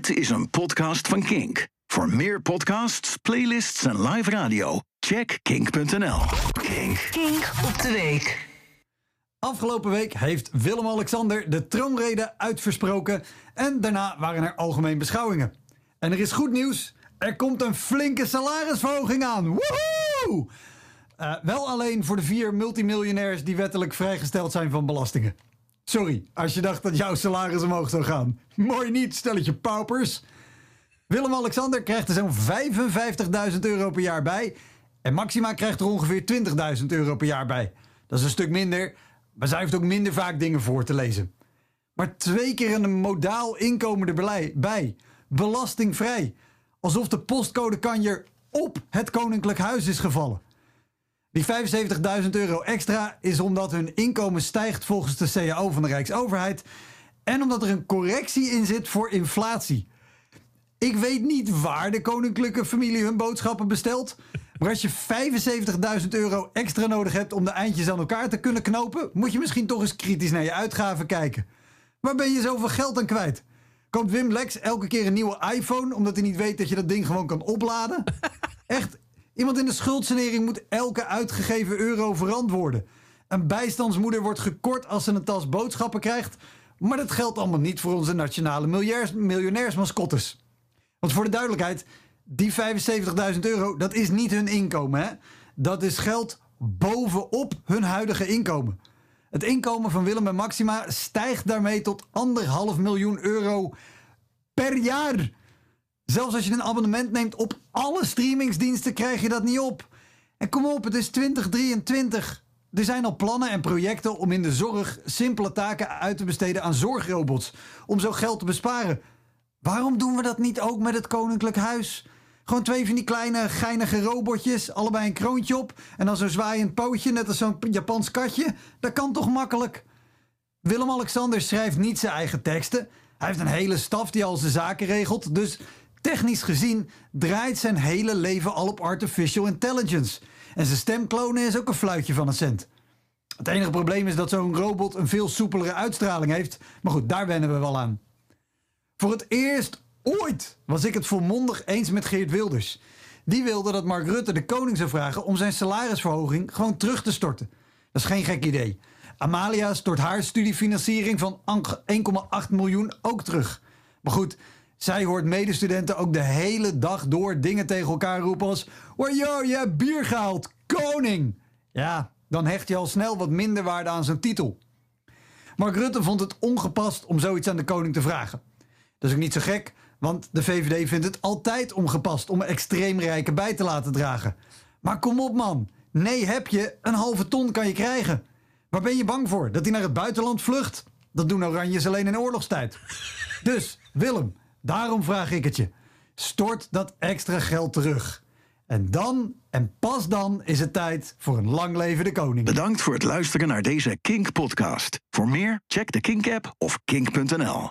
Dit is een podcast van Kink. Voor meer podcasts, playlists en live radio, check kink.nl. Kink. Kink op de week. Afgelopen week heeft Willem-Alexander de troonrede uitversproken en daarna waren er algemeen beschouwingen. En er is goed nieuws, er komt een flinke salarisverhoging aan. Woehoe! Uh, wel alleen voor de vier multimiljonairs die wettelijk vrijgesteld zijn van belastingen. Sorry, als je dacht dat jouw salaris omhoog zou gaan. Mooi niet, stelletje paupers. Willem-Alexander krijgt er zo'n 55.000 euro per jaar bij. En Maxima krijgt er ongeveer 20.000 euro per jaar bij. Dat is een stuk minder, maar zij heeft ook minder vaak dingen voor te lezen. Maar twee keer een modaal inkomen. Bij. Belastingvrij. Alsof de postcode kanjer op het koninklijk huis is gevallen. Die 75.000 euro extra is omdat hun inkomen stijgt volgens de CAO van de Rijksoverheid. En omdat er een correctie in zit voor inflatie. Ik weet niet waar de koninklijke familie hun boodschappen bestelt. Maar als je 75.000 euro extra nodig hebt om de eindjes aan elkaar te kunnen knopen, moet je misschien toch eens kritisch naar je uitgaven kijken. Waar ben je zoveel geld aan kwijt? Komt Wim Lex elke keer een nieuwe iPhone omdat hij niet weet dat je dat ding gewoon kan opladen? Echt, iemand in de schuldsanering moet elke uitgegeven euro verantwoorden. Een bijstandsmoeder wordt gekort als ze een tas boodschappen krijgt. Maar dat geldt allemaal niet voor onze nationale miljonairsmascottes. Want voor de duidelijkheid, die 75.000 euro, dat is niet hun inkomen. Hè? Dat is geld bovenop hun huidige inkomen. Het inkomen van Willem en Maxima stijgt daarmee tot anderhalf miljoen euro per jaar. Zelfs als je een abonnement neemt op alle streamingsdiensten, krijg je dat niet op. En kom op, het is 2023. Er zijn al plannen en projecten om in de zorg simpele taken uit te besteden aan zorgrobots. Om zo geld te besparen. Waarom doen we dat niet ook met het Koninklijk Huis? Gewoon twee van die kleine geinige robotjes, allebei een kroontje op en dan zo'n zwaaiend pootje, net als zo'n Japans katje. Dat kan toch makkelijk? Willem-Alexander schrijft niet zijn eigen teksten. Hij heeft een hele staf die al zijn zaken regelt. Dus technisch gezien draait zijn hele leven al op artificial intelligence. En zijn stemklonen is ook een fluitje van een cent. Het enige probleem is dat zo'n robot een veel soepelere uitstraling heeft. Maar goed, daar wennen we wel aan. Voor het eerst ooit was ik het volmondig eens met Geert Wilders. Die wilde dat Mark Rutte de koning zou vragen om zijn salarisverhoging gewoon terug te storten. Dat is geen gek idee. Amalia stort haar studiefinanciering van 1,8 miljoen ook terug. Maar goed, zij hoort medestudenten ook de hele dag door dingen tegen elkaar roepen als... Wajo, je hebt bier gehaald, koning! Ja, dan hecht je al snel wat minder waarde aan zijn titel. Mark Rutte vond het ongepast om zoiets aan de koning te vragen. Dat is ook niet zo gek, want de VVD vindt het altijd ongepast om extreem rijken bij te laten dragen. Maar kom op man, nee heb je, een halve ton kan je krijgen. Waar ben je bang voor? Dat hij naar het buitenland vlucht? Dat doen Oranjes alleen in oorlogstijd. Dus, Willem, daarom vraag ik het je. Stort dat extra geld terug. En dan, en pas dan, is het tijd voor een lang levende koning. Bedankt voor het luisteren naar deze Kink-podcast. Voor meer, check de Kink-app of kink.nl.